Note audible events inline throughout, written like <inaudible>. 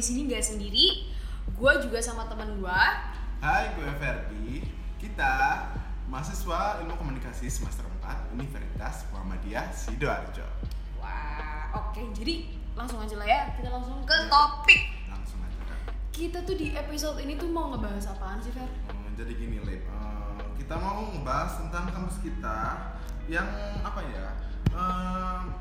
di sini nggak sendiri. Gue juga sama teman gue. Hai, gue Ferdi. Kita mahasiswa Ilmu Komunikasi semester 4 Universitas Muhammadiyah Sidoarjo. Wah, oke. Jadi langsung aja lah ya. Kita langsung ke topik. Langsung aja kan. Kita tuh di episode ini tuh mau ngebahas apaan sih, Fer? Hmm, jadi gini, Lip. Eh, kita mau ngebahas tentang kampus kita yang apa ya?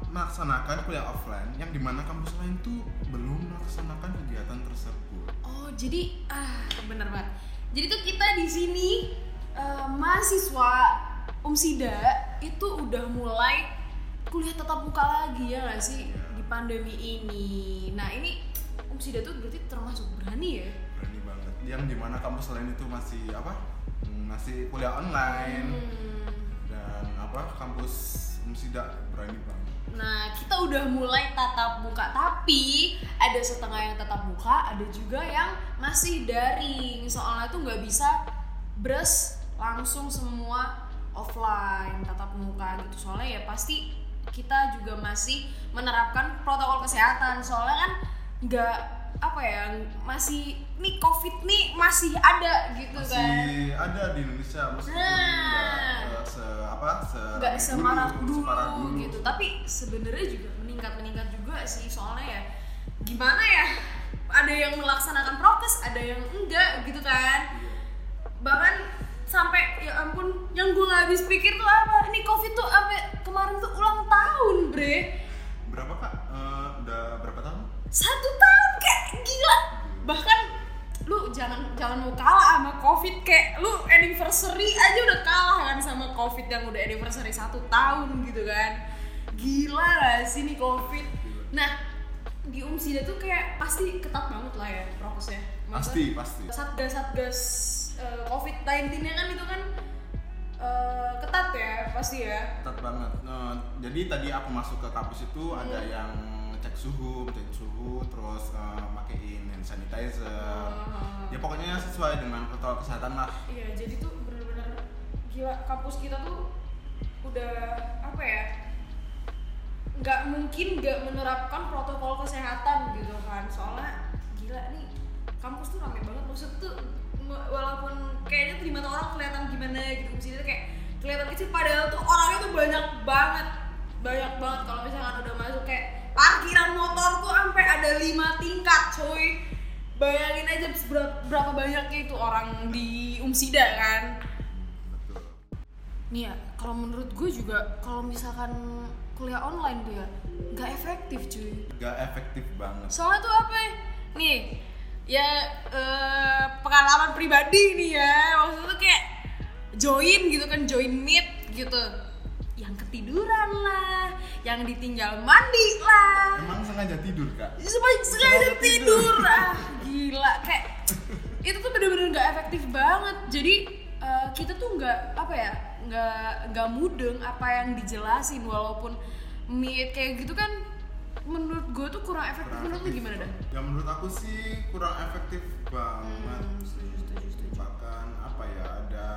Melaksanakan kuliah offline yang di mana kampus lain tuh belum melaksanakan kegiatan tersebut. Oh, jadi ah bener banget. Jadi tuh kita di sini eh, mahasiswa Umsida itu udah mulai kuliah tatap muka lagi ya nggak sih di pandemi ini. Nah ini Umsida tuh berarti termasuk berani ya? Berani banget. Yang di mana kampus lain itu masih apa? Hmm, masih kuliah online Hmm. dan apa? Kampus Umsida berani banget. Nah kita udah mulai tatap muka tapi ada setengah yang tatap muka, ada juga yang masih daring. Soalnya tuh nggak bisa bres langsung semua offline tatap muka gitu. Soalnya ya pasti kita juga masih menerapkan protokol kesehatan. Soalnya kan nggak apa ya masih nih covid nih masih ada gitu kan. Masih ada di Indonesia meskipun Nah. se nggak semarah dulu, dulu. gitu. Tapi sebenarnya juga meningkat meningkat juga sih. Soalnya ya gimana ya? Ada yang melaksanakan prokes ada yang enggak gitu kan. Iya. bahkan sampai ya ampun yang gue nggak habis pikir tuh apa? Ini covid tuh sampai kemarin tuh ulang tahun bre. Berapa kak? Eh, udah berapa tahun? satu tahun kayak gila. Bahkan lu jangan jangan mau kalah sama covid kayak lu anniversary aja udah kalah kan sama covid yang udah anniversary satu tahun gitu kan gila gak sih nih covid nah di umsida tuh kayak pasti ketat banget lah ya prokesnya Pasti, pasti. satgas satgas covid 19 nya kan itu kan eh, ketat ya pasti ya Ketat banget. Nah, jadi tadi aku masuk ke kampus itu ada Hmm. yang cek suhu, cek suhu, terus eh, makein hand sanitizer. Pokoknya sesuai dengan protokol kesehatan lah. Iya, jadi tuh bener-bener gila kampus kita tuh udah apa ya? nggak mungkin nggak menerapkan protokol kesehatan gitu kan soalnya gila nih kampus tuh rame banget maksud tuh walaupun kayaknya terima orang kelihatan gimana gitu sini kayak kelihatan kecil padahal tuh orangnya tuh banyak banget banyak banget kalau misalkan udah masuk kayak parkiran motor tuh sampai bayangin aja berapa banyaknya itu orang di Umsida kan Betul. nih ya kalau menurut gue juga kalau misalkan kuliah online tuh ya nggak efektif cuy Gak efektif banget. soalnya tuh apa ya? nih ya eh, pengalaman pribadi nih ya maksudnya tuh kayak join gitu kan join meet gitu yang ketiduran yang ditinggal mandi lah Emang sengaja tidur kak? Sengaja Sengaja tidur. tidur. <laughs> ah gila kayak itu tuh bener-bener nggak efektif banget jadi eh, kita tuh nggak apa ya nggak nggak mudeng apa yang dijelasin walaupun meet kayak gitu kan menurut gue tuh kurang efektif Kurang menurut lu efektif. gimana dah Ya menurut aku sih kurang efektif banget. Hmm, setuju, setuju, setuju. Bahkan apa ya ada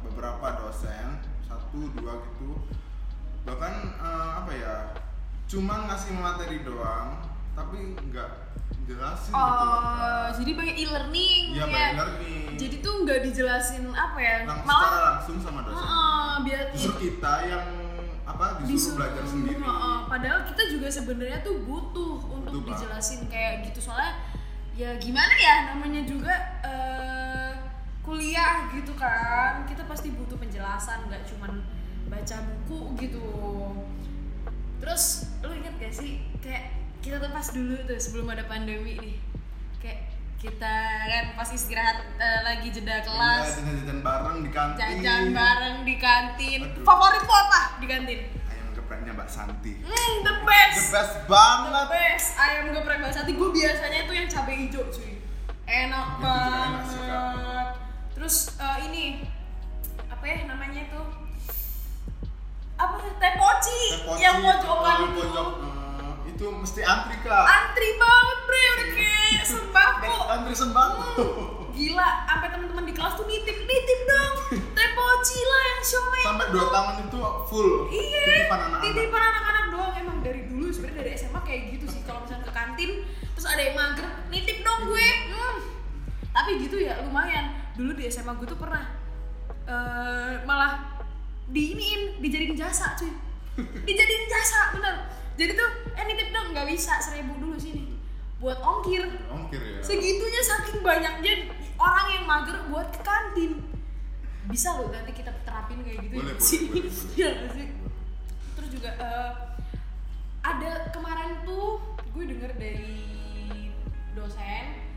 beberapa dosen satu dua gitu bahkan eh, apa ya cuma ngasih materi doang tapi nggak jelasin gitu loh, Oh, Kak. jadi banyak e-learning Iya, ya. by learning. Jadi tuh nggak dijelasin apa ya, Lang- malah secara langsung sama dosen. Heeh, biar Justru kita yang apa disuruh, disuruh belajar sendiri. Heeh, padahal kita juga sebenarnya tuh butuh untuk banget. dijelasin kayak gitu soalnya ya gimana ya namanya juga eh, kuliah gitu kan kita pasti butuh penjelasan nggak cuman baca buku gitu terus lu inget gak sih kayak kita tuh pas dulu tuh sebelum ada pandemi nih kayak kita kan pas istirahat eh, lagi jeda Iya, kelas jajan-jajan bareng di kantin. jajan bareng di kantin Aduh. favorit lu apa di kantin Ayam gepreknya Mbak Santi. Hmm, the The best. best The banget. best. Ayam geprek Mbak Santi. Gue biasanya itu yang cabai hijau, cuy. Enak poci yang pojokan oh, itu. pojok, eh, itu mesti antri kak. Antri banget, bre. Udah kayak sembako. Antri sembako. Gila, sampai teman-teman di kelas tuh nitip, nitip dong. <laughs> Teh poci lah yang siomay. Sampai dua tangan itu full. Iya, Titipan anak-anak. titipan anak-anak doang emang dari dulu sebenarnya dari SMA kayak gitu sih kalau misalnya ke kantin terus ada yang mager nitip dong gue hmm. tapi gitu ya lumayan dulu di SMA gue tuh pernah eh, malah diiniin dijadiin jasa cuy dijadiin jasa bener. Jadi tuh eh nitip dong nggak bisa seribu dulu sini. Buat ongkir. Ongkir ya. Segitunya saking banyaknya orang yang mager buat ke kantin. Bisa loh nanti kita terapin kayak gitu. Boleh, ya boleh, sih boleh, boleh. Iya sih? Terus juga eh, ada kemarin tuh gue denger dari dosen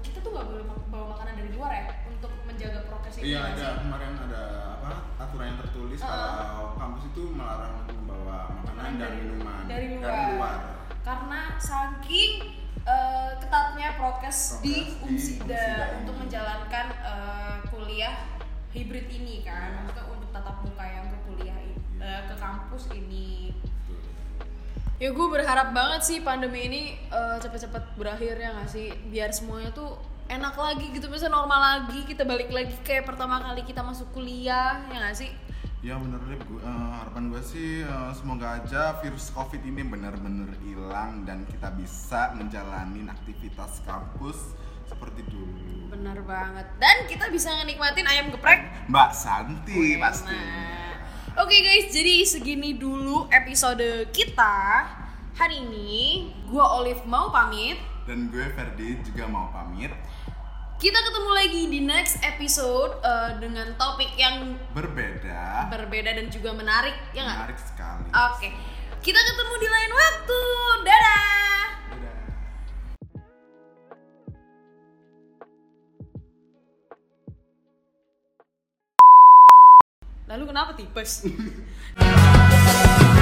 kita tuh nggak boleh bawa makanan dari luar ya untuk menjaga prokes itu Iya nggak ada. sih? kemarin ada apa aturan yang tertulis Uh-uh. kalau kampus itu melarang untuk membawa makanan dan minuman. dari luar, karena saking eh, ketatnya prokes, di Umsida untuk menjalankan eh, kuliah hibrid ini kan maksudnya untuk tatap muka yang ke kuliah ini eh, ke kampus ini. Ya gue berharap banget sih pandemi ini eh, cepet-cepet berakhir ya nggak sih biar semuanya tuh enak lagi gitu bisa normal lagi kita balik lagi kayak pertama kali kita masuk kuliah ya nggak sih Ya bener Lip, Gua- eh, harapan gue sih eh, semoga aja virus covid ini benar-benar hilang dan kita bisa menjalani aktivitas kampus seperti dulu. bener banget dan kita bisa ngenikmatin ayam geprek Mbak Santi Enak. pasti. Oke guys, jadi segini dulu episode kita hari ini. Gua Olive mau pamit. Dan gue Ferdi juga mau pamit. Kita ketemu lagi di next episode eh, dengan topik yang Berbeda, berbeda dan juga menarik, ya nggak? menarik sekali. Oke, kita ketemu di lain waktu. Dadah. Lalu kenapa tipes? <laughs>